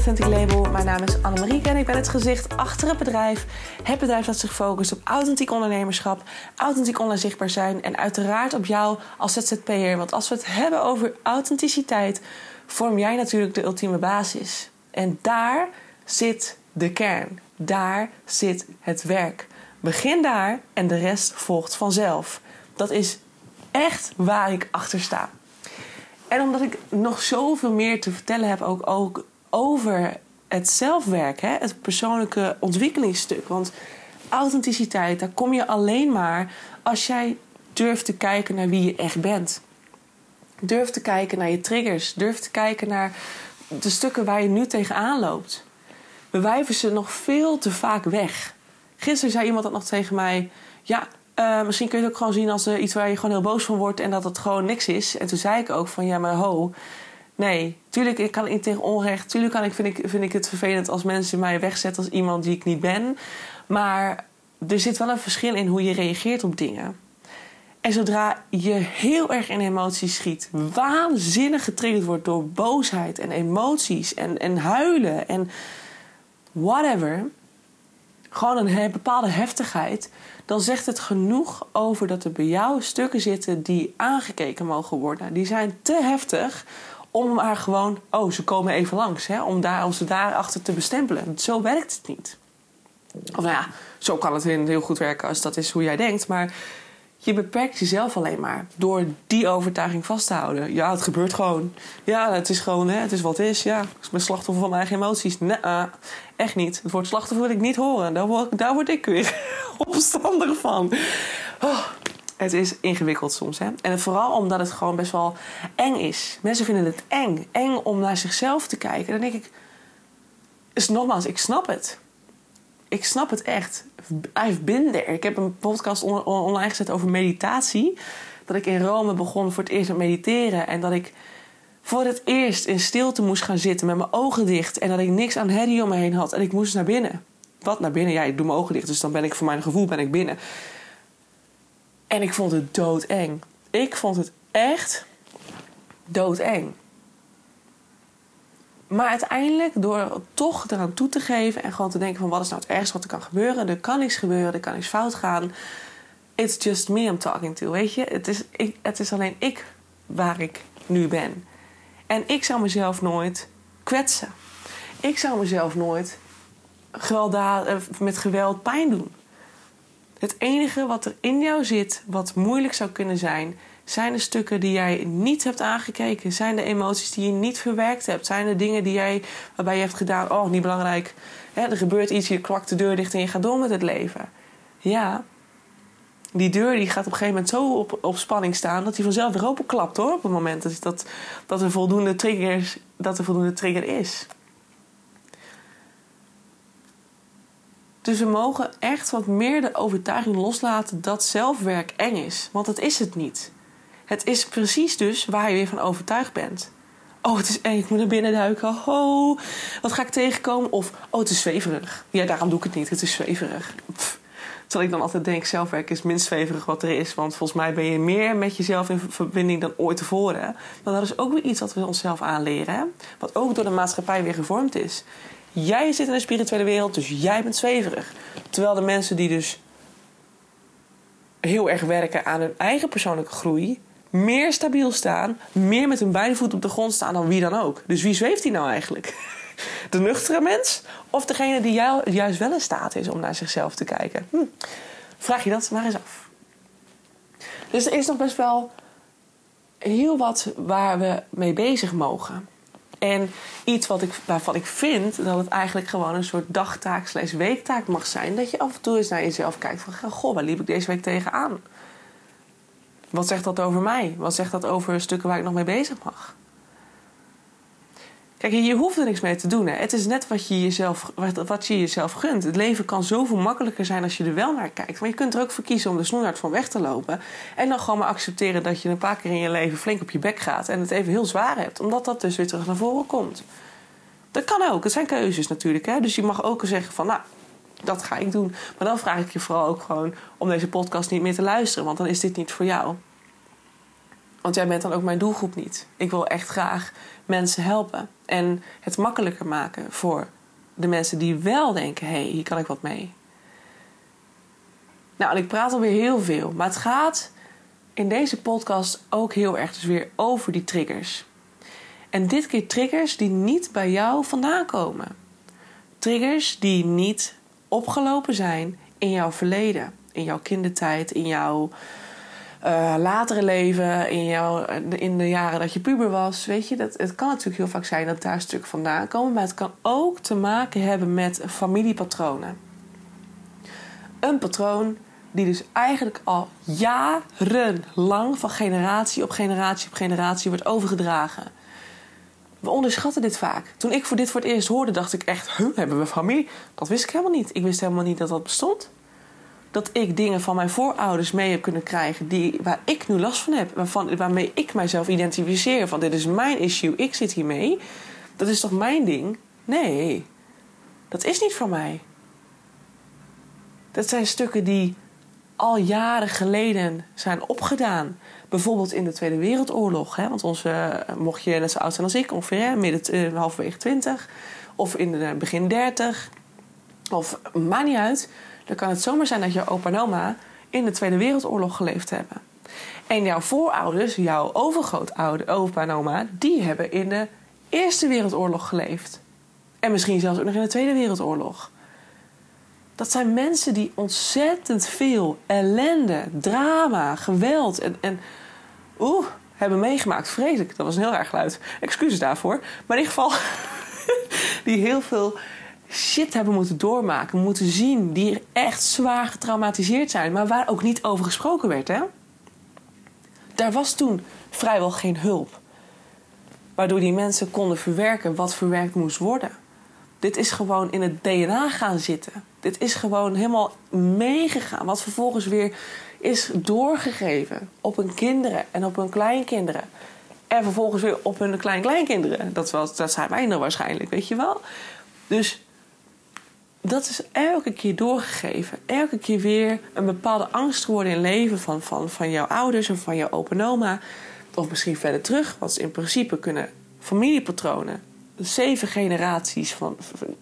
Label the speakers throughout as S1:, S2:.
S1: Authentic Label. Mijn naam is Annemarieke en ik ben het gezicht achter het bedrijf. Het bedrijf dat zich focust op authentiek ondernemerschap, authentiek online zichtbaar zijn en uiteraard op jou als ZZP'er. Want als we het hebben over authenticiteit, vorm jij natuurlijk de ultieme basis. En daar zit de kern. Daar zit het werk. Begin daar en de rest volgt vanzelf. Dat is echt waar ik achter sta. En omdat ik nog zoveel meer te vertellen heb, ook, ook over het zelfwerk, hè, het persoonlijke ontwikkelingsstuk. Want authenticiteit, daar kom je alleen maar als jij durft te kijken naar wie je echt bent. Durf te kijken naar je triggers. Durf te kijken naar de stukken waar je nu tegenaan loopt. We wijven ze nog veel te vaak weg. Gisteren zei iemand dat nog tegen mij. Ja, uh, misschien kun je het ook gewoon zien als iets waar je gewoon heel boos van wordt en dat het gewoon niks is. En toen zei ik ook van ja, maar ho. Nee, tuurlijk ik kan ik tegen onrecht. Tuurlijk kan ik, vind, ik, vind ik het vervelend als mensen mij wegzetten als iemand die ik niet ben. Maar er zit wel een verschil in hoe je reageert op dingen. En zodra je heel erg in emoties schiet, waanzinnig getriggerd wordt door boosheid en emoties en, en huilen en whatever, gewoon een bepaalde heftigheid, dan zegt het genoeg over dat er bij jou stukken zitten die aangekeken mogen worden. Die zijn te heftig om maar gewoon, oh, ze komen even langs, hè, om, daar, om ze daarachter te bestempelen. Zo werkt het niet. Of nou ja, zo kan het heel goed werken als dat is hoe jij denkt, maar je beperkt jezelf alleen maar door die overtuiging vast te houden. Ja, het gebeurt gewoon. Ja, het is gewoon, hè, het is wat is. Ja, ik ben slachtoffer van mijn eigen emoties. Nee, echt niet. Het woord slachtoffer wil ik niet horen. Daar word, daar word ik weer opstandig van. Oh, het is ingewikkeld soms, hè. En vooral omdat het gewoon best wel eng is. Mensen vinden het eng. Eng om naar zichzelf te kijken. Dan denk ik... Dus nogmaals, ik snap het ik snap het echt. I've been there. Ik heb een podcast online gezet over meditatie. Dat ik in Rome begon voor het eerst met mediteren. En dat ik voor het eerst in stilte moest gaan zitten met mijn ogen dicht. En dat ik niks aan herrie om me heen had. En ik moest naar binnen. Wat naar binnen? Ja, ik doe mijn ogen dicht. Dus dan ben ik voor mijn gevoel ben ik binnen. En ik vond het doodeng. Ik vond het echt doodeng. Maar uiteindelijk, door toch eraan toe te geven en gewoon te denken van wat is nou het ergste wat er kan gebeuren. Er kan niks gebeuren, er kan iets fout gaan. It's just me I'm talking to, weet je. Het is, het is alleen ik waar ik nu ben. En ik zou mezelf nooit kwetsen. Ik zou mezelf nooit eh, met geweld pijn doen. Het enige wat er in jou zit, wat moeilijk zou kunnen zijn, zijn er stukken die jij niet hebt aangekeken? Zijn er emoties die je niet verwerkt hebt? Zijn er dingen die jij, waarbij je hebt gedaan, oh, niet belangrijk. Er gebeurt iets, je kwakt de deur dicht en je gaat door met het leven. Ja, die deur die gaat op een gegeven moment zo op, op spanning staan dat hij vanzelf weer openklapt hoor. Op het moment dat, dat, dat, er voldoende triggers, dat er voldoende trigger is. Dus we mogen echt wat meer de overtuiging loslaten dat zelfwerk eng is. Want dat is het niet. Het is precies dus waar je weer van overtuigd bent. Oh, het is eng, ik moet naar binnen duiken. Oh, wat ga ik tegenkomen? Of, oh, het is zweverig. Ja, daarom doe ik het niet, het is zweverig. terwijl ik dan altijd denk, zelfwerk is minst zweverig wat er is. Want volgens mij ben je meer met jezelf in verbinding dan ooit tevoren. Maar dat is ook weer iets wat we onszelf aanleren. Wat ook door de maatschappij weer gevormd is. Jij zit in de spirituele wereld, dus jij bent zweverig. Terwijl de mensen die dus heel erg werken aan hun eigen persoonlijke groei meer stabiel staan, meer met hun beide voeten op de grond staan dan wie dan ook. Dus wie zweeft hij nou eigenlijk? De nuchtere mens of degene die juist wel in staat is om naar zichzelf te kijken? Hm. Vraag je dat maar eens af. Dus er is nog best wel heel wat waar we mee bezig mogen. En iets wat ik, waarvan ik vind dat het eigenlijk gewoon een soort dagtaak slash weektaak mag zijn. Dat je af en toe eens naar jezelf kijkt van... Goh, waar liep ik deze week tegenaan? Wat zegt dat over mij? Wat zegt dat over stukken waar ik nog mee bezig mag? Kijk, je hoeft er niks mee te doen. Hè. Het is net wat je, jezelf, wat, wat je jezelf gunt. Het leven kan zoveel makkelijker zijn als je er wel naar kijkt. Maar je kunt er ook voor kiezen om de snoeihard van weg te lopen. En dan gewoon maar accepteren dat je een paar keer in je leven flink op je bek gaat. En het even heel zwaar hebt. Omdat dat dus weer terug naar voren komt. Dat kan ook. Het zijn keuzes natuurlijk. Hè. Dus je mag ook zeggen van, nou, dat ga ik doen. Maar dan vraag ik je vooral ook gewoon om deze podcast niet meer te luisteren, want dan is dit niet voor jou. Want jij bent dan ook mijn doelgroep niet. Ik wil echt graag mensen helpen. En het makkelijker maken voor de mensen die wel denken: hé, hey, hier kan ik wat mee. Nou, en ik praat alweer heel veel. Maar het gaat in deze podcast ook heel erg dus weer over die triggers. En dit keer triggers die niet bij jou vandaan komen. Triggers die niet opgelopen zijn in jouw verleden, in jouw kindertijd, in jouw uh, latere leven, in, jouw, in de jaren dat je puber was. Weet je, dat, het kan natuurlijk heel vaak zijn dat daar een stuk vandaan komen, maar het kan ook te maken hebben met familiepatronen. Een patroon die dus eigenlijk al jarenlang van generatie op generatie op generatie wordt overgedragen. We onderschatten dit vaak. Toen ik voor dit voor het eerst hoorde, dacht ik echt: hebben we familie? Dat wist ik helemaal niet. Ik wist helemaal niet dat dat bestond. Dat ik dingen van mijn voorouders mee heb kunnen krijgen die, waar ik nu last van heb. Waarvan, waarmee ik mijzelf identificeer. Van dit is mijn issue, ik zit hiermee. Dat is toch mijn ding? Nee, dat is niet van mij. Dat zijn stukken die al jaren geleden zijn opgedaan. Bijvoorbeeld in de Tweede Wereldoorlog. Hè? Want onze, eh, mocht je net zo oud zijn als ik, ongeveer midden uh, halverwege 20 of in de begin 30, of maakt niet uit. Dan kan het zomaar zijn dat je opa en oma in de Tweede Wereldoorlog geleefd hebben. En jouw voorouders, jouw overgrootouder, opa en oma, die hebben in de Eerste Wereldoorlog geleefd. En misschien zelfs ook nog in de Tweede Wereldoorlog. Dat zijn mensen die ontzettend veel ellende, drama, geweld en, en oeh, hebben meegemaakt. Vreselijk, dat was een heel erg geluid. Excuses daarvoor. Maar in ieder geval, die heel veel shit hebben moeten doormaken, moeten zien, die echt zwaar getraumatiseerd zijn, maar waar ook niet over gesproken werd. Hè? Daar was toen vrijwel geen hulp. Waardoor die mensen konden verwerken wat verwerkt moest worden. Dit is gewoon in het DNA gaan zitten. Dit is gewoon helemaal meegegaan. Wat vervolgens weer is doorgegeven op hun kinderen en op hun kleinkinderen. En vervolgens weer op hun kleinkleinkinderen. Dat, dat zijn wij nou waarschijnlijk, weet je wel. Dus dat is elke keer doorgegeven. Elke keer weer een bepaalde angst geworden in leven van, van, van jouw ouders of van jouw opa en oma. Of misschien verder terug. Want in principe kunnen familiepatronen zeven generaties van,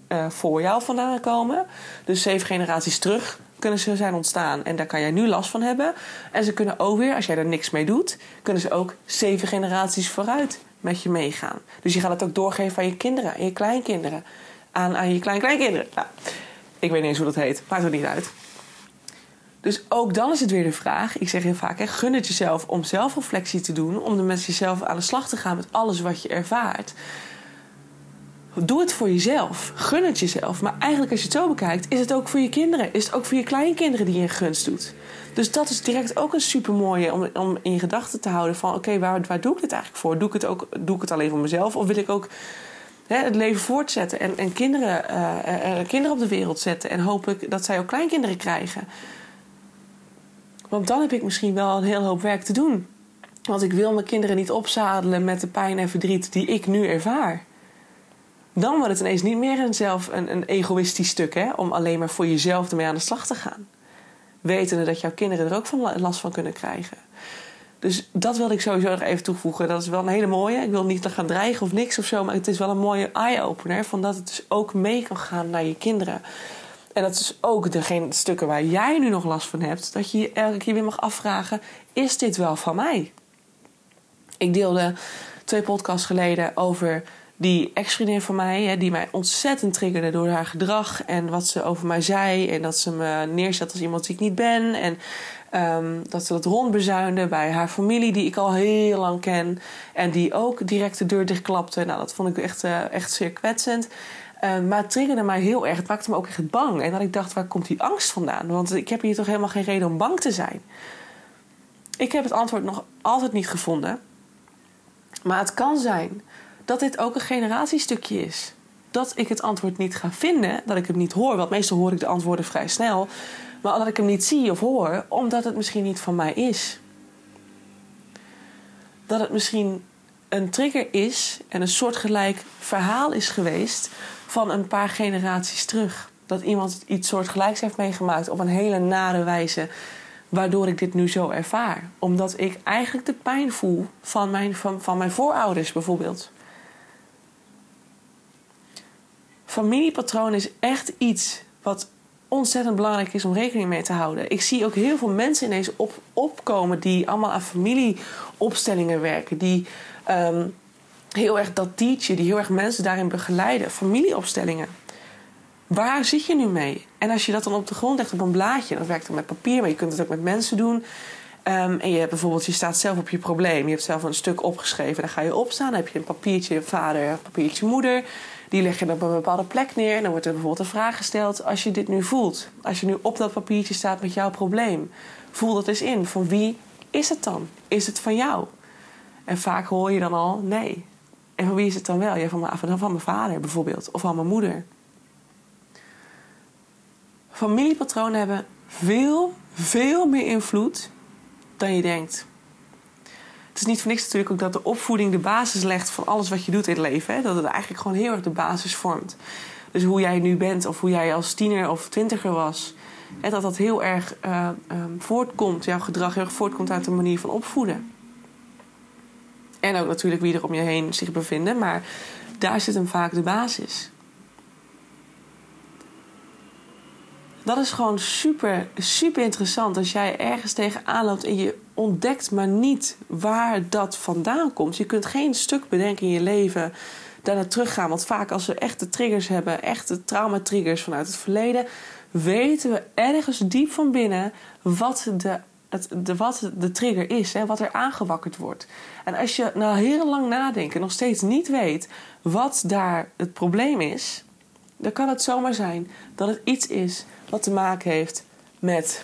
S1: uh, voor jou vandaan komen. Dus zeven generaties terug kunnen ze zijn ontstaan. En daar kan jij nu last van hebben. En ze kunnen ook weer, als jij er niks mee doet, kunnen ze ook zeven generaties vooruit met je meegaan. Dus je gaat het ook doorgeven aan je kinderen, aan je kleinkinderen, aan, aan je kleinkleinkinderen. Nou, ik weet niet eens hoe dat heet, maakt er niet uit. Dus ook dan is het weer de vraag, ik zeg heel vaak, gun het jezelf om zelfreflectie te doen, om met jezelf aan de slag te gaan met alles wat je ervaart. Doe het voor jezelf. Gun het jezelf. Maar eigenlijk als je het zo bekijkt, is het ook voor je kinderen. Is het ook voor je kleinkinderen die je een gunst doet. Dus dat is direct ook een super mooie om, om in gedachten te houden van oké, waar, waar doe ik het eigenlijk voor? Doe ik het, ook, doe ik het alleen voor mezelf? Of wil ik ook hè, het leven voortzetten en, en kinderen, uh, kinderen op de wereld zetten en hopelijk dat zij ook kleinkinderen krijgen? Want dan heb ik misschien wel een heel hoop werk te doen. Want ik wil mijn kinderen niet opzadelen met de pijn en verdriet die ik nu ervaar dan wordt het ineens niet meer een, zelf, een, een egoïstisch stuk hè, om alleen maar voor jezelf ermee aan de slag te gaan. Wetende dat jouw kinderen er ook van last van kunnen krijgen. Dus dat wilde ik sowieso nog even toevoegen. Dat is wel een hele mooie. Ik wil niet gaan dreigen of niks of zo, maar het is wel een mooie eye-opener. Van dat het dus ook mee kan gaan naar je kinderen. En dat is ook degene stukken waar jij nu nog last van hebt. Dat je je elke keer weer mag afvragen: is dit wel van mij? Ik deelde twee podcasts geleden over die ex-vriendin van mij, hè, die mij ontzettend triggerde door haar gedrag en wat ze over mij zei. En dat ze me neerzet als iemand die ik niet ben. En um, dat ze dat rondbezuinde bij haar familie, die ik al heel lang ken. En die ook direct de deur dichtklapte. Nou, dat vond ik echt, uh, echt zeer kwetsend. Uh, maar het triggerde mij heel erg. Het maakte me ook echt bang. En dat ik dacht, waar komt die angst vandaan? Want ik heb hier toch helemaal geen reden om bang te zijn. Ik heb het antwoord nog altijd niet gevonden. Maar het kan zijn dat dit ook een generatiestukje is. Dat ik het antwoord niet ga vinden, dat ik het niet hoor. Want meestal hoor ik de antwoorden vrij snel. Maar dat ik hem niet zie of hoor, omdat het misschien niet van mij is. Dat het misschien een trigger is en een soortgelijk verhaal is geweest van een paar generaties terug. Dat iemand iets soortgelijks heeft meegemaakt op een hele nare wijze. waardoor ik dit nu zo ervaar. Omdat ik eigenlijk de pijn voel van mijn, van, van mijn voorouders bijvoorbeeld. Familiepatroon is echt iets wat ontzettend belangrijk is om rekening mee te houden. Ik zie ook heel veel mensen ineens op, opkomen die allemaal aan familieopstellingen werken. Die ehm, heel erg dat teachen, die heel erg mensen daarin begeleiden. Familieopstellingen. Waar zit je nu mee? En als je dat dan op de grond legt op een blaadje, dat werkt dan met papier, maar je kunt het ook met mensen doen. Ehm, en je hebt bijvoorbeeld, je staat zelf op je probleem. Je hebt zelf een stuk opgeschreven. Dan ga je opstaan. Dan heb je een papiertje vader, een papiertje moeder. Die leg je op een bepaalde plek neer. En dan wordt er bijvoorbeeld een vraag gesteld. Als je dit nu voelt. Als je nu op dat papiertje staat met jouw probleem. Voel dat eens in. Van wie is het dan? Is het van jou? En vaak hoor je dan al nee. En van wie is het dan wel? Ja, van, mijn, van mijn vader bijvoorbeeld. Of van mijn moeder. Familiepatronen hebben veel, veel meer invloed dan je denkt. Het is niet voor niks natuurlijk ook dat de opvoeding de basis legt van alles wat je doet in het leven. Hè? Dat het eigenlijk gewoon heel erg de basis vormt. Dus hoe jij nu bent of hoe jij als tiener of twintiger was. En dat dat heel erg uh, um, voortkomt, jouw gedrag heel erg voortkomt uit de manier van opvoeden. En ook natuurlijk wie er om je heen zich bevinden, maar daar zit hem vaak de basis. Dat is gewoon super, super interessant als jij ergens tegenaan loopt en je ontdekt maar niet waar dat vandaan komt. Je kunt geen stuk bedenken in je leven daarna teruggaan. Want vaak als we echte triggers hebben, echte traumatriggers vanuit het verleden, weten we ergens diep van binnen wat de, het, de, wat de trigger is, hè, wat er aangewakkerd wordt. En als je nou heel lang nadenken nog steeds niet weet wat daar het probleem is, dan kan het zomaar zijn dat het iets is wat te maken heeft met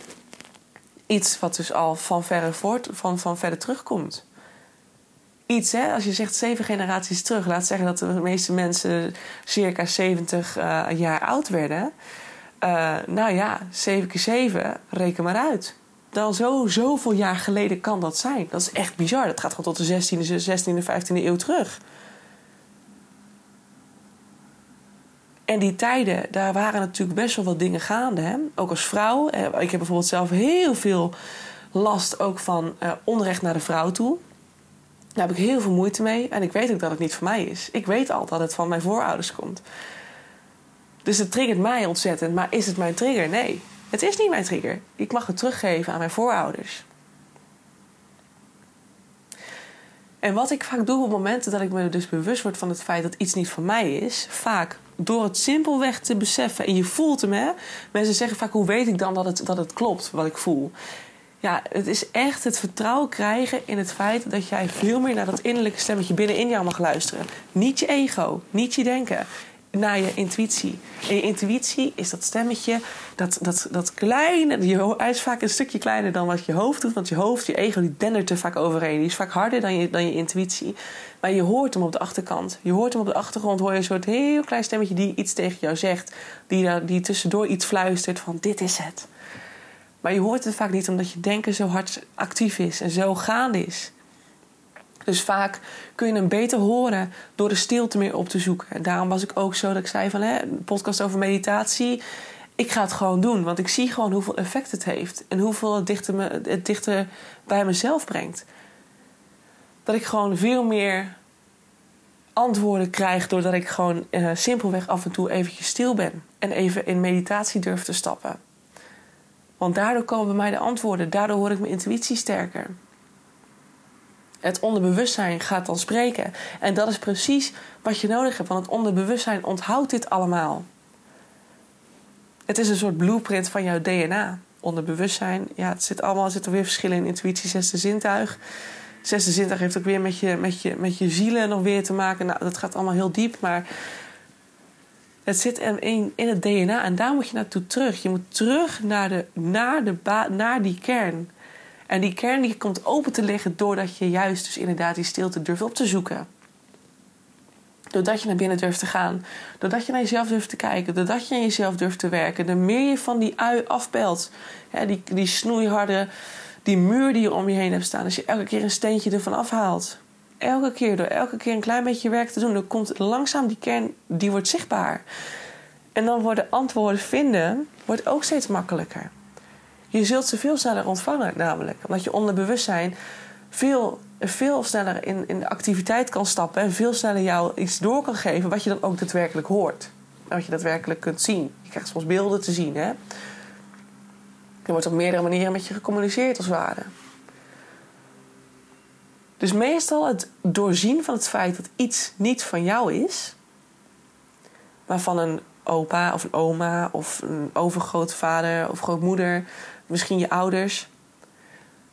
S1: iets wat dus al van verre, voort, van, van verder terugkomt. Iets, hè, als je zegt zeven generaties terug, laat zeggen dat de meeste mensen circa 70 uh, eh, jaar oud werden. Uh, nou ja, 7 keer 7, reken maar uit. Dan zo, zoveel jaar geleden kan dat zijn. Dat is echt bizar. Dat gaat gewoon tot de 16e, 16e 15e eeuw terug. En die tijden, daar waren natuurlijk best wel wat dingen gaande. Hè? Ook als vrouw. Eh, ik heb bijvoorbeeld zelf heel veel last ook van uh, onrecht naar de vrouw toe. Daar heb ik heel veel moeite mee. En ik weet ook dat het niet van mij is. Ik weet al dat het van mijn voorouders komt. Dus het triggert mij ontzettend. Maar is het mijn trigger? Nee, het is niet mijn trigger. Ik mag het teruggeven aan mijn voorouders. En wat ik vaak doe op momenten dat ik me dus bewust word van het feit dat iets niet van mij is, vaak door het simpelweg te beseffen. En je voelt hem, hè? Mensen zeggen vaak: hoe weet ik dan dat het, dat het klopt wat ik voel? Ja, het is echt het vertrouwen krijgen in het feit dat jij veel meer naar dat innerlijke stemmetje binnenin jou mag luisteren. Niet je ego, niet je denken naar je intuïtie. En je intuïtie is dat stemmetje, dat, dat, dat kleine... Je, hij is vaak een stukje kleiner dan wat je hoofd doet. Want je hoofd, je ego, die dendert er vaak overheen. Die is vaak harder dan je, dan je intuïtie. Maar je hoort hem op de achterkant. Je hoort hem op de achtergrond, hoor je een soort heel klein stemmetje... die iets tegen jou zegt. Die, die tussendoor iets fluistert van dit is het. Maar je hoort het vaak niet omdat je denken zo hard actief is en zo gaande is. Dus vaak kun je hem beter horen door de stilte meer op te zoeken. En daarom was ik ook zo dat ik zei van hè, podcast over meditatie. Ik ga het gewoon doen, want ik zie gewoon hoeveel effect het heeft en hoeveel het dichter, me, het dichter bij mezelf brengt. Dat ik gewoon veel meer antwoorden krijg doordat ik gewoon uh, simpelweg af en toe eventjes stil ben en even in meditatie durf te stappen. Want daardoor komen bij mij de antwoorden, daardoor hoor ik mijn intuïtie sterker het onderbewustzijn gaat dan spreken. En dat is precies wat je nodig hebt, want het onderbewustzijn onthoudt dit allemaal. Het is een soort blueprint van jouw DNA. Onderbewustzijn, ja, het zit allemaal, er zitten weer verschillen in intuïtie, zesde zintuig. Zesde zintuig heeft ook weer met je, met je, met je zielen nog weer te maken. Nou, dat gaat allemaal heel diep, maar het zit in, in het DNA en daar moet je naartoe terug. Je moet terug naar, de, naar, de naar die kern. En die kern die komt open te liggen doordat je juist dus inderdaad die stilte durft op te zoeken. Doordat je naar binnen durft te gaan. Doordat je naar jezelf durft te kijken. Doordat je aan jezelf durft te werken. De meer je van die ui afpelt. Hè, die, die snoeiharde, die muur die je om je heen hebt staan. Als je elke keer een steentje ervan afhaalt. Elke keer, door elke keer een klein beetje werk te doen. Dan komt langzaam die kern, die wordt zichtbaar. En dan worden antwoorden vinden, wordt ook steeds makkelijker. Je zult ze veel sneller ontvangen, namelijk. Omdat je onderbewustzijn veel, veel sneller in, in de activiteit kan stappen en veel sneller jou iets door kan geven wat je dan ook daadwerkelijk hoort. En wat je daadwerkelijk kunt zien. Je krijgt soms beelden te zien, hè? Er wordt op meerdere manieren met je gecommuniceerd als ware. Dus meestal het doorzien van het feit dat iets niet van jou is, maar van een opa of een oma of een overgrootvader of grootmoeder, misschien je ouders.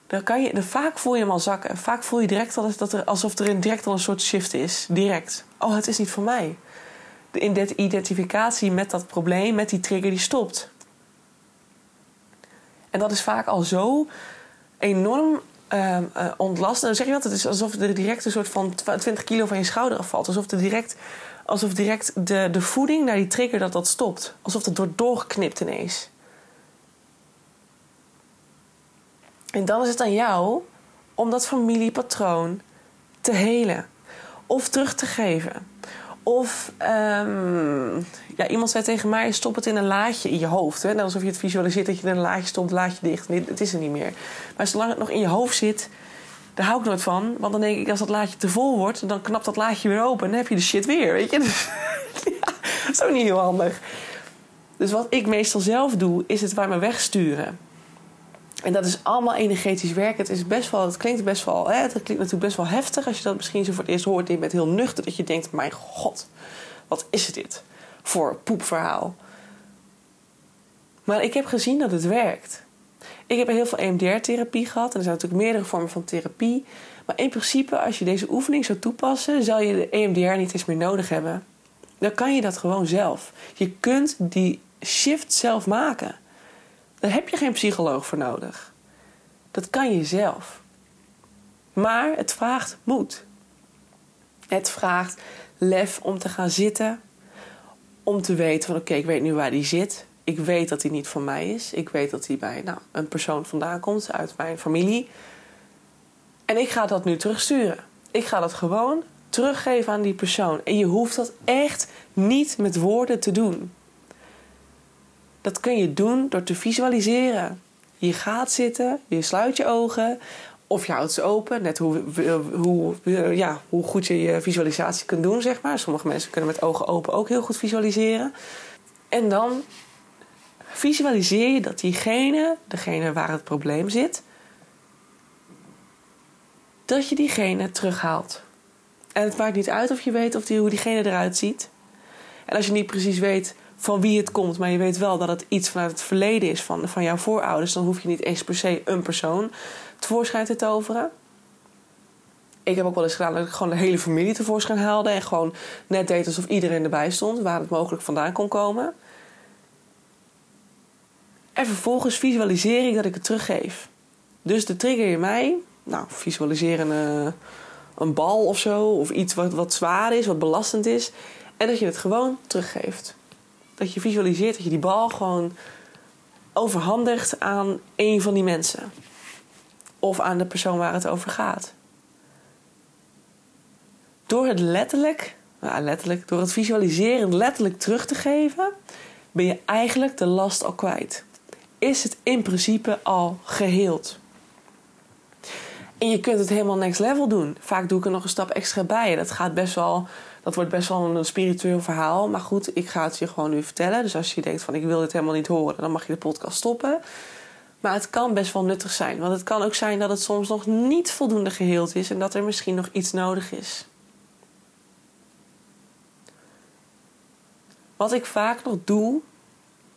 S1: Dan kan je, dan vaak voel je hem al zakken. Vaak voel je direct al dat er, alsof er direct al een soort shift is. Direct. Oh, het is niet voor mij. De identificatie met dat probleem, met die trigger, die stopt. En dat is vaak al zo enorm uh, ontlast. Dan zeg je dat het is alsof er direct een soort van 20 kilo van je schouder afvalt. Alsof er direct, alsof direct de, de voeding naar die trigger dat dat stopt. Alsof dat wordt doorgeknipt ineens. En dan is het aan jou om dat familiepatroon te helen of terug te geven. Of um, ja, iemand zei tegen mij: stop het in een laadje in je hoofd. Hè? Net alsof je het visualiseert dat je in een laadje stopt, laadje dicht. Nee, het is er niet meer. Maar zolang het nog in je hoofd zit, daar hou ik nooit van. Want dan denk ik: als dat laadje te vol wordt, dan knapt dat laadje weer open. En dan heb je de shit weer. Weet je? Dus, ja, dat is ook niet heel handig. Dus wat ik meestal zelf doe, is het waar me wegsturen. En dat is allemaal energetisch werk. Het, is best wel, het klinkt best wel, hè, het klinkt natuurlijk best wel heftig als je dat misschien zo voor het eerst hoort en je heel nuchter. Dat je denkt, mijn god, wat is dit voor poepverhaal? Maar ik heb gezien dat het werkt. Ik heb heel veel EMDR-therapie gehad. En er zijn natuurlijk meerdere vormen van therapie. Maar in principe, als je deze oefening zou toepassen, zal je de EMDR niet eens meer nodig hebben. Dan kan je dat gewoon zelf. Je kunt die shift zelf maken. Daar heb je geen psycholoog voor nodig. Dat kan je zelf. Maar het vraagt moed. Het vraagt lef om te gaan zitten. Om te weten van oké, ik weet nu waar die zit. Ik weet dat hij niet van mij is. Ik weet dat hij bij nou, een persoon vandaan komt uit mijn familie. En ik ga dat nu terugsturen. Ik ga dat gewoon teruggeven aan die persoon. En je hoeft dat echt niet met woorden te doen. Dat kun je doen door te visualiseren. Je gaat zitten, je sluit je ogen of je houdt ze open. Net hoe, hoe, ja, hoe goed je je visualisatie kunt doen, zeg maar. Sommige mensen kunnen met ogen open ook heel goed visualiseren. En dan visualiseer je dat diegene, degene waar het probleem zit, dat je diegene terughaalt. En het maakt niet uit of je weet of die, hoe diegene eruit ziet. En als je niet precies weet van wie het komt, maar je weet wel dat het iets vanuit het verleden is van, van jouw voorouders, dan hoef je niet eens per se een persoon tevoorschijn te toveren. Ik heb ook wel eens gedaan dat ik gewoon de hele familie tevoorschijn haalde en gewoon net deed alsof iedereen erbij stond, waar het mogelijk vandaan kon komen. En vervolgens visualiseer ik dat ik het teruggeef. Dus de trigger in mij, nou, visualiseer een, eh, een bal of zo, of iets wat, wat zwaar is, wat belastend is, en dat je het gewoon teruggeeft dat je visualiseert dat je die bal gewoon overhandigt aan een van die mensen. Of aan de persoon waar het over gaat. Door het letterlijk, nou letterlijk, door het visualiseren letterlijk terug te geven, ben je eigenlijk de last al kwijt. Is het in principe al geheeld. En je kunt het helemaal next level doen. Vaak doe ik er nog een stap extra bij. Dat gaat best wel dat wordt best wel een spiritueel verhaal. Maar goed, ik ga het je gewoon nu vertellen. Dus als je denkt van ik wil dit helemaal niet horen, dan mag je de podcast stoppen. Maar het kan best wel nuttig zijn. Want het kan ook zijn dat het soms nog niet voldoende geheeld is en dat er misschien nog iets nodig is. Wat ik vaak nog doe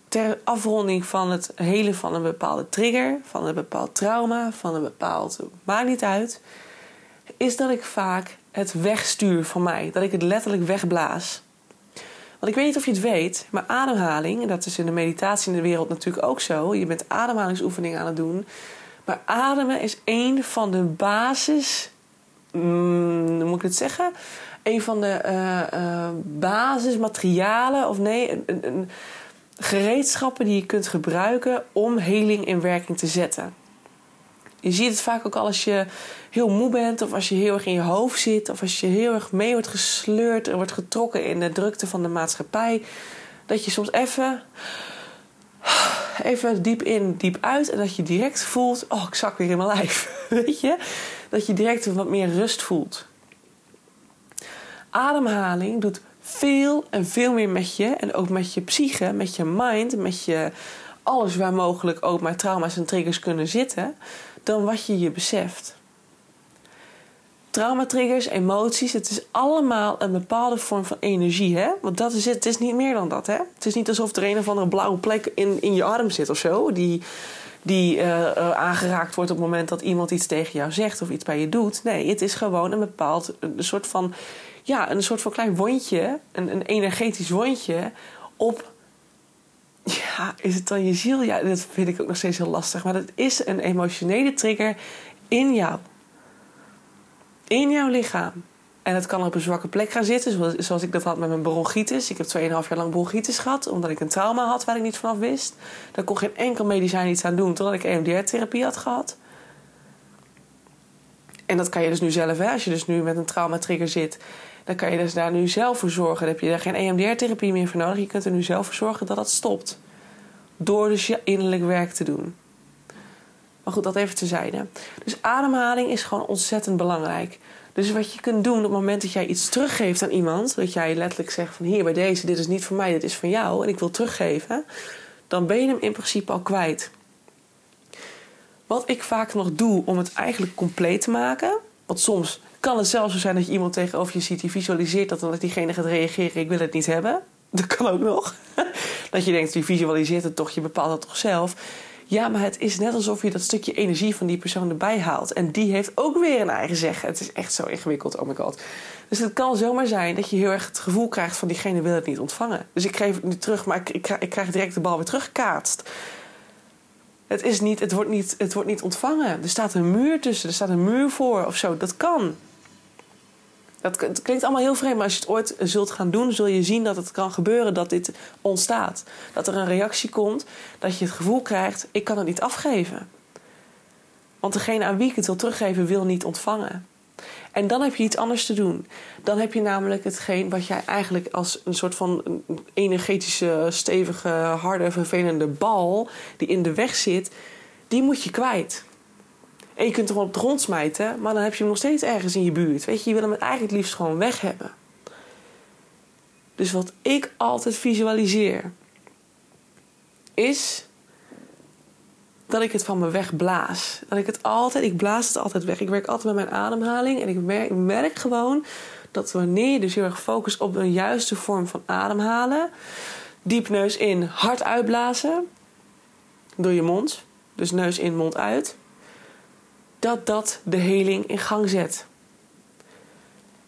S1: ter afronding van het helen van een bepaalde trigger, van een bepaald trauma, van een bepaald. maakt niet uit. Is dat ik vaak het wegstuur van mij. Dat ik het letterlijk wegblaas. Want ik weet niet of je het weet, maar ademhaling, en dat is in de meditatie in de wereld natuurlijk ook zo. Je bent ademhalingsoefeningen aan het doen. Maar ademen is een van de basis. Mm, hoe moet ik het zeggen? Een van de uh, uh, basismaterialen, of nee, een, gereedschappen die je kunt gebruiken om heling in werking te zetten. Je ziet het vaak ook al als je heel moe bent, of als je heel erg in je hoofd zit, of als je heel erg mee wordt gesleurd en wordt getrokken in de drukte van de maatschappij. Dat je soms even, even diep in, diep uit. En dat je direct voelt, oh, ik zak weer in mijn lijf. Weet je? Dat je direct wat meer rust voelt. Ademhaling doet veel en veel meer met je. En ook met je psyche, met je mind, met je alles waar mogelijk ook maar trauma's en triggers kunnen zitten. Dan wat je je beseft. Traumatriggers, emoties, het is allemaal een bepaalde vorm van energie. Hè? Want dat is het. Het is niet meer dan dat. Hè? Het is niet alsof er een of andere blauwe plek in, in je arm zit of zo. Die, die uh, aangeraakt wordt op het moment dat iemand iets tegen jou zegt of iets bij je doet. Nee, het is gewoon een bepaald een soort van, ja, een soort van klein wondje, een, een energetisch wondje op. Ja, is het dan je ziel? Ja, dat vind ik ook nog steeds heel lastig. Maar het is een emotionele trigger in jou in jouw lichaam. En het kan op een zwakke plek gaan zitten, zoals ik dat had met mijn bronchitis. Ik heb 2,5 jaar lang bronchitis gehad, omdat ik een trauma had waar ik niet vanaf wist. Daar kon geen enkel medicijn iets aan doen, totdat ik EMDR-therapie had gehad. En dat kan je dus nu zelf, hè? als je dus nu met een traumatrigger zit, dan kan je dus daar nu zelf voor zorgen. Dan heb je daar geen EMDR-therapie meer voor nodig. Je kunt er nu zelf voor zorgen dat dat stopt. Door dus je innerlijk werk te doen. Maar goed, dat even terzijde. Dus ademhaling is gewoon ontzettend belangrijk. Dus wat je kunt doen op het moment dat jij iets teruggeeft aan iemand, dat jij letterlijk zegt van hier bij deze, dit is niet voor mij, dit is van jou en ik wil teruggeven, dan ben je hem in principe al kwijt. Wat ik vaak nog doe om het eigenlijk compleet te maken, want soms kan het zelfs zo zijn dat je iemand tegenover je ziet die visualiseert dat en dat diegene gaat reageren, ik wil het niet hebben. Dat kan ook nog. Dat je denkt, die visualiseert het toch, je bepaalt het toch zelf. Ja, maar het is net alsof je dat stukje energie van die persoon erbij haalt. En die heeft ook weer een eigen zeggen. Het is echt zo ingewikkeld, oh my god. Dus het kan zomaar zijn dat je heel erg het gevoel krijgt van diegene wil het niet ontvangen. Dus ik geef het nu terug, maar ik, ik, ik krijg direct de bal weer teruggekaatst. Het, is niet, het, wordt niet, het wordt niet ontvangen. Er staat een muur tussen, er staat een muur voor of zo. Dat kan. Dat, het klinkt allemaal heel vreemd, maar als je het ooit zult gaan doen, zul je zien dat het kan gebeuren dat dit ontstaat. Dat er een reactie komt, dat je het gevoel krijgt: ik kan het niet afgeven. Want degene aan wie ik het wil teruggeven, wil niet ontvangen. En dan heb je iets anders te doen. Dan heb je namelijk hetgeen wat jij eigenlijk als een soort van energetische, stevige, harde, vervelende bal die in de weg zit, die moet je kwijt. En je kunt hem op de grond smijten, maar dan heb je hem nog steeds ergens in je buurt. Weet je, je wil hem eigenlijk het liefst gewoon weg hebben. Dus wat ik altijd visualiseer, is dat ik het van me wegblaas. Dat ik het altijd, ik blaas het altijd weg. Ik werk altijd met mijn ademhaling en ik merk, gewoon dat wanneer je dus heel erg focust op een juiste vorm van ademhalen, diep neus in, hard uitblazen door je mond. Dus neus in, mond uit dat dat de heling in gang zet.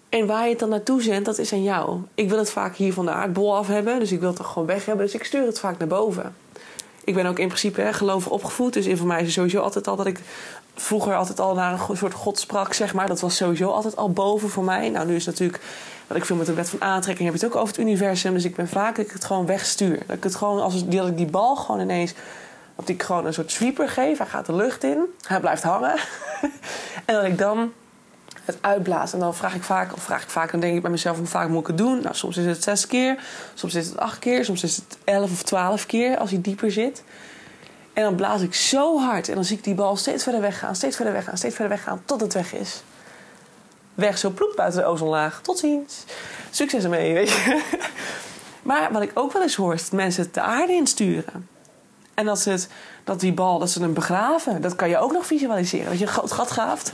S1: En waar je het dan naartoe zendt, dat is aan jou. Ik wil het vaak hier van de aardbol af hebben, dus ik wil het er gewoon weg hebben, dus ik stuur het vaak naar boven. Ik ben ook in principe hè, gelovig opgevoed, dus in voor mij is sowieso altijd al dat ik vroeger altijd al naar een soort God sprak, zeg maar. Dat was sowieso altijd al boven voor mij. Nou, nu is natuurlijk, wat ik veel met de wet van aantrekking heb het ook over het universum, dus ik ben vaak dat ik het gewoon wegstuur. Dat ik het gewoon, als dat ik die bal gewoon ineens dat ik gewoon een soort sweeper geef. Hij gaat de lucht in. Hij blijft hangen. en dat ik dan het uitblaas. En dan vraag ik vaak, of vraag ik vaak, dan denk ik bij mezelf, hoe vaak moet ik het doen? Nou, soms is het zes keer, soms is het acht keer, soms is het elf of twaalf keer als hij dieper zit. En dan blaas ik zo hard en dan zie ik die bal steeds verder weggaan, steeds verder weggaan, steeds verder weggaan, tot het weg is. Weg zo ploep buiten de ozonlaag. Tot ziens. Succes ermee, weet je. Maar wat ik ook wel eens hoor, is dat mensen het de aarde insturen. En dat, ze het, dat die bal, dat ze hem begraven. Dat kan je ook nog visualiseren. Dat je een groot gat graaft.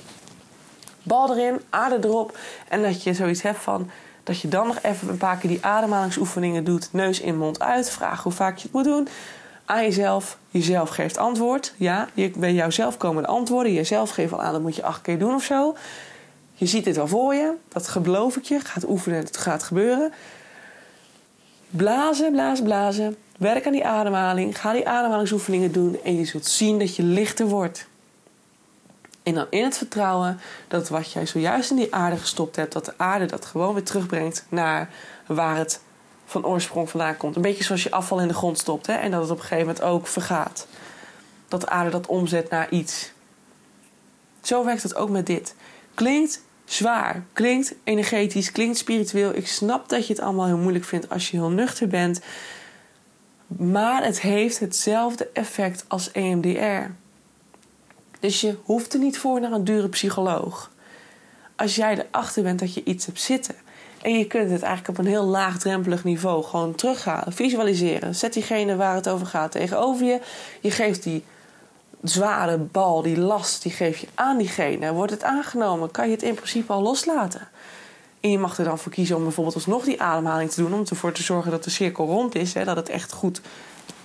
S1: Bal erin, aarde erop. En dat je zoiets hebt van... Dat je dan nog even een paar keer die ademhalingsoefeningen doet. Neus in, mond uit. Vraag hoe vaak je het moet doen. Aan jezelf. Jezelf geeft antwoord. Ja, je, bij jouzelf komen de antwoorden. Jezelf geeft al aan, dat moet je acht keer doen of zo. Je ziet dit wel voor je. Dat geloof ik je. Gaat oefenen het gaat gebeuren. Blazen, blazen, blazen. Werk aan die ademhaling. Ga die ademhalingsoefeningen doen. En je zult zien dat je lichter wordt. En dan in het vertrouwen dat wat jij zojuist in die aarde gestopt hebt, dat de aarde dat gewoon weer terugbrengt naar waar het van oorsprong vandaan komt. Een beetje zoals je afval in de grond stopt hè? en dat het op een gegeven moment ook vergaat. Dat de aarde dat omzet naar iets. Zo werkt het ook met dit. Klinkt zwaar, klinkt energetisch, klinkt spiritueel. Ik snap dat je het allemaal heel moeilijk vindt als je heel nuchter bent. Maar het heeft hetzelfde effect als EMDR. Dus je hoeft er niet voor naar een dure psycholoog. Als jij erachter bent dat je iets hebt zitten en je kunt het eigenlijk op een heel laagdrempelig niveau gewoon terughalen, visualiseren. Zet diegene waar het over gaat tegenover je. Je geeft die zware bal, die last, die geef je aan diegene. Wordt het aangenomen, kan je het in principe al loslaten. En je mag er dan voor kiezen om bijvoorbeeld alsnog die ademhaling te doen. Om ervoor te zorgen dat de cirkel rond is. Hè, dat het echt goed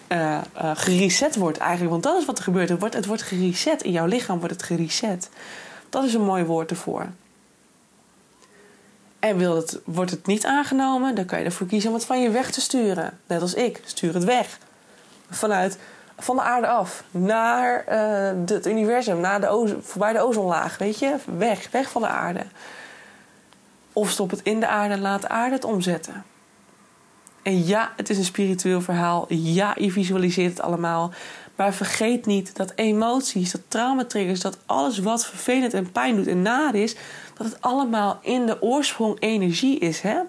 S1: uh, gereset wordt eigenlijk. Want dat is wat er gebeurt. Het wordt, het wordt gereset. In jouw lichaam wordt het gereset. Dat is een mooi woord ervoor. En wil het, wordt het niet aangenomen, dan kan je ervoor kiezen om het van je weg te sturen. Net als ik, stuur het weg. Vanuit, van de aarde af, naar uh, het universum, naar de voorbij de ozonlaag, weet je? Weg, weg van de aarde. Of stop het in de aarde en laat de aarde het omzetten. En ja, het is een spiritueel verhaal. Ja, je visualiseert het allemaal. Maar vergeet niet dat emoties, dat traumatriggers, dat alles wat vervelend en pijn doet en naar is, dat het allemaal in de oorsprong energie is. Hè?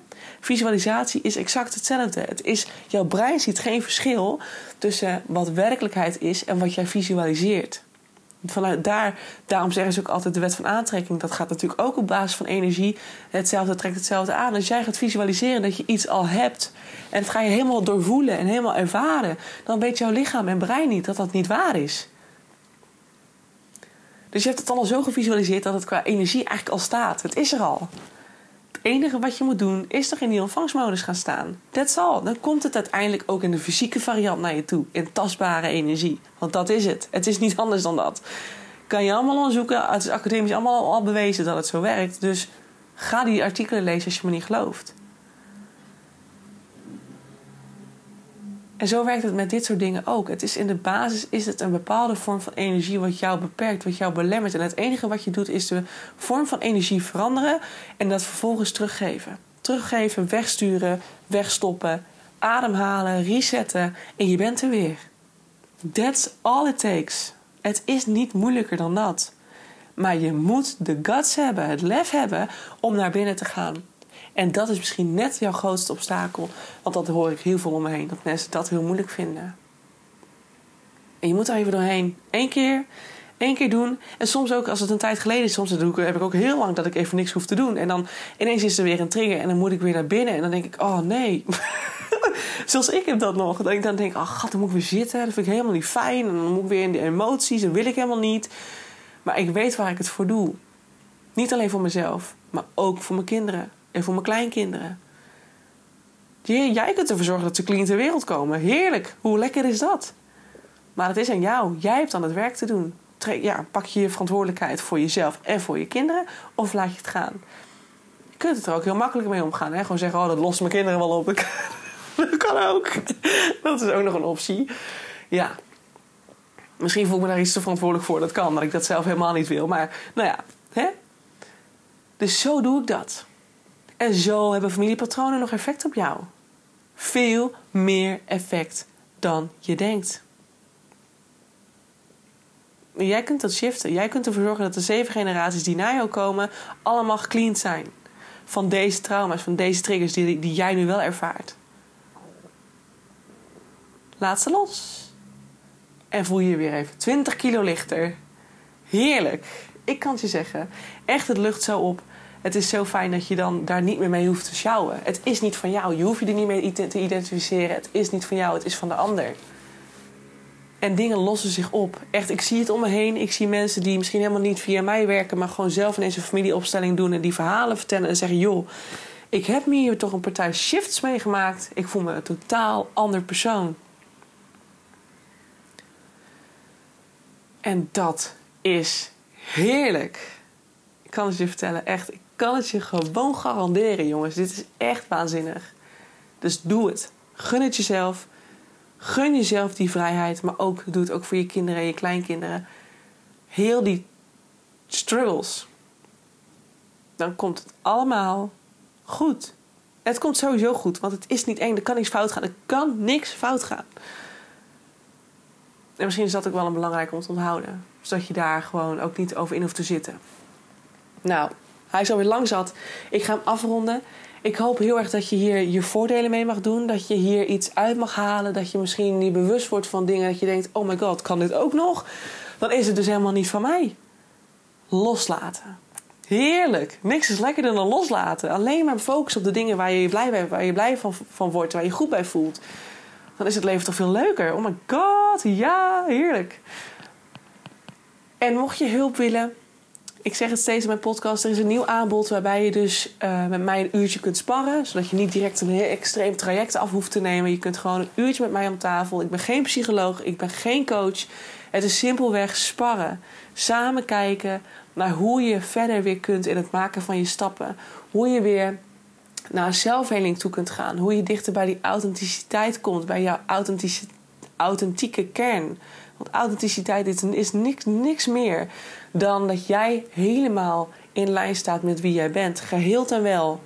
S1: Visualisatie is exact hetzelfde. Het is, jouw brein ziet geen verschil tussen wat werkelijkheid is en wat jij visualiseert. Vanuit daar, daarom zeggen ze ook altijd de wet van aantrekking. Dat gaat natuurlijk ook op basis van energie. Hetzelfde trekt hetzelfde aan. Als jij gaat visualiseren dat je iets al hebt. En het ga je helemaal doorvoelen en helemaal ervaren. Dan weet jouw lichaam en brein niet dat dat niet waar is. Dus je hebt het al zo gevisualiseerd dat het qua energie eigenlijk al staat. Het is er al. Enige wat je moet doen is toch in die ontvangstmodus gaan staan. That's all. Dan komt het uiteindelijk ook in de fysieke variant naar je toe. In tastbare energie. Want dat is het. Het is niet anders dan dat. Kan je allemaal onderzoeken. Het is academisch allemaal al bewezen dat het zo werkt. Dus ga die artikelen lezen als je me niet gelooft. En zo werkt het met dit soort dingen ook. Het is in de basis is het een bepaalde vorm van energie wat jou beperkt, wat jou belemmert. En het enige wat je doet is de vorm van energie veranderen en dat vervolgens teruggeven. Teruggeven, wegsturen, wegstoppen, ademhalen, resetten en je bent er weer. That's all it takes. Het is niet moeilijker dan dat. Maar je moet de guts hebben, het lef hebben om naar binnen te gaan. En dat is misschien net jouw grootste obstakel. Want dat hoor ik heel veel om me heen. Dat mensen dat heel moeilijk vinden. En je moet er even doorheen. Eén keer. één keer doen. En soms ook als het een tijd geleden is. Soms heb ik ook heel lang dat ik even niks hoef te doen. En dan ineens is er weer een trigger. En dan moet ik weer naar binnen. En dan denk ik, oh nee. Zoals ik heb dat nog. Ik dan denk, oh god, dan moet ik weer zitten. Dat vind ik helemaal niet fijn. En dan moet ik weer in de emoties. Dat wil ik helemaal niet. Maar ik weet waar ik het voor doe. Niet alleen voor mezelf. Maar ook voor mijn kinderen. Voor mijn kleinkinderen. Jij kunt ervoor zorgen dat ze clean ter wereld komen. Heerlijk. Hoe lekker is dat? Maar het is aan jou. Jij hebt dan het werk te doen. Ja, pak je je verantwoordelijkheid voor jezelf en voor je kinderen. Of laat je het gaan. Je kunt het er ook heel makkelijk mee omgaan. Hè? Gewoon zeggen, oh, dat lost mijn kinderen wel op. dat kan ook. Dat is ook nog een optie. Ja. Misschien voel ik me daar iets te verantwoordelijk voor. Dat kan, dat ik dat zelf helemaal niet wil. Maar, nou ja. Hè? Dus zo doe ik dat. En zo hebben familiepatronen nog effect op jou. Veel meer effect dan je denkt. Jij kunt dat shiften. Jij kunt ervoor zorgen dat de zeven generaties die na jou komen, allemaal gecleaned zijn. Van deze trauma's, van deze triggers die, die jij nu wel ervaart. Laat ze los. En voel je je weer even 20 kilo lichter. Heerlijk. Ik kan het je zeggen. Echt, het lucht zo op het is zo fijn dat je dan daar niet meer mee hoeft te sjouwen. Het is niet van jou. Je hoeft je er niet mee te identificeren. Het is niet van jou, het is van de ander. En dingen lossen zich op. Echt, ik zie het om me heen. Ik zie mensen die misschien helemaal niet via mij werken, maar gewoon zelf ineens een familieopstelling doen en die verhalen vertellen en zeggen: joh, ik heb hier toch een partij shifts meegemaakt. Ik voel me een totaal ander persoon. En dat is heerlijk. Ik kan het je vertellen, echt kan het je gewoon garanderen, jongens. Dit is echt waanzinnig. Dus doe het. Gun het jezelf. Gun jezelf die vrijheid, maar ook doe het ook voor je kinderen en je kleinkinderen. Heel die struggles. Dan komt het allemaal goed. Het komt sowieso goed, want het is niet één. Er kan niks fout gaan. Er kan niks fout gaan. En misschien is dat ook wel een belangrijk om te onthouden. Zodat je daar gewoon ook niet over in hoeft te zitten. Nou, hij is alweer lang zat. Ik ga hem afronden. Ik hoop heel erg dat je hier je voordelen mee mag doen. Dat je hier iets uit mag halen. Dat je misschien niet bewust wordt van dingen. Dat je denkt: oh my god, kan dit ook nog? Dan is het dus helemaal niet van mij. Loslaten. Heerlijk. Niks is lekkerder dan loslaten. Alleen maar focus op de dingen waar je blij, bij, waar je blij van, van wordt. Waar je goed bij voelt. Dan is het leven toch veel leuker. Oh my god, ja, heerlijk. En mocht je hulp willen, ik zeg het steeds in mijn podcast, er is een nieuw aanbod waarbij je dus uh, met mij een uurtje kunt sparren. Zodat je niet direct een heel extreem traject af hoeft te nemen. Je kunt gewoon een uurtje met mij om tafel. Ik ben geen psycholoog, ik ben geen coach. Het is simpelweg sparren. Samen kijken naar hoe je verder weer kunt in het maken van je stappen. Hoe je weer naar zelfheling toe kunt gaan. Hoe je dichter bij die authenticiteit komt, bij jouw authentieke kern. Want authenticiteit is, is niks, niks meer dan dat jij helemaal in lijn staat met wie jij bent. Geheel en wel.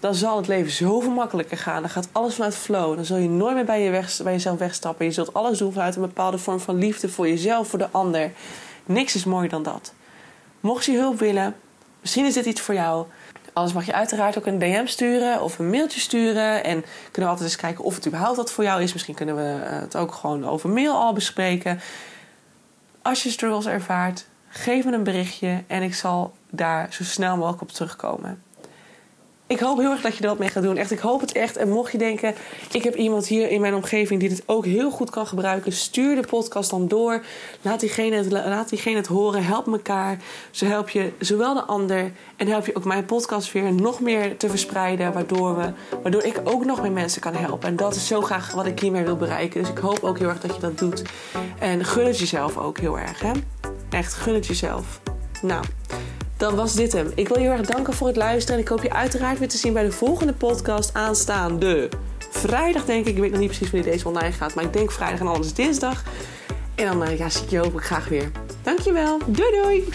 S1: Dan zal het leven zoveel makkelijker gaan. Dan gaat alles vanuit flow. Dan zul je nooit meer bij, je weg, bij jezelf wegstappen. Je zult alles doen vanuit een bepaalde vorm van liefde voor jezelf, voor de ander. Niks is mooier dan dat. Mocht je hulp willen, misschien is dit iets voor jou. Anders mag je uiteraard ook een DM sturen of een mailtje sturen. En kunnen we altijd eens kijken of het überhaupt wat voor jou is. Misschien kunnen we het ook gewoon over mail al bespreken. Als je struggles ervaart, geef me een berichtje en ik zal daar zo snel mogelijk op terugkomen ik hoop heel erg dat je er wat mee gaat doen. Echt, ik hoop het echt. En mocht je denken, ik heb iemand hier in mijn omgeving die dit ook heel goed kan gebruiken, stuur de podcast dan door. Laat diegene het, laat diegene het horen. Help elkaar. Zo help je zowel de ander en help je ook mijn podcast weer nog meer te verspreiden, waardoor, we, waardoor ik ook nog meer mensen kan helpen. En dat is zo graag wat ik hiermee wil bereiken. Dus ik hoop ook heel erg dat je dat doet. En gun het jezelf ook heel erg. Hè? Echt, gun het jezelf. Nou dan was dit hem. Ik wil je heel erg danken voor het luisteren. En ik hoop je uiteraard weer te zien bij de volgende podcast aanstaande vrijdag, denk ik. Ik weet nog niet precies wanneer deze online gaat. Maar ik denk vrijdag en anders dinsdag. En dan eh, ja, zie ik je hopelijk graag weer. Dankjewel. Doei doei.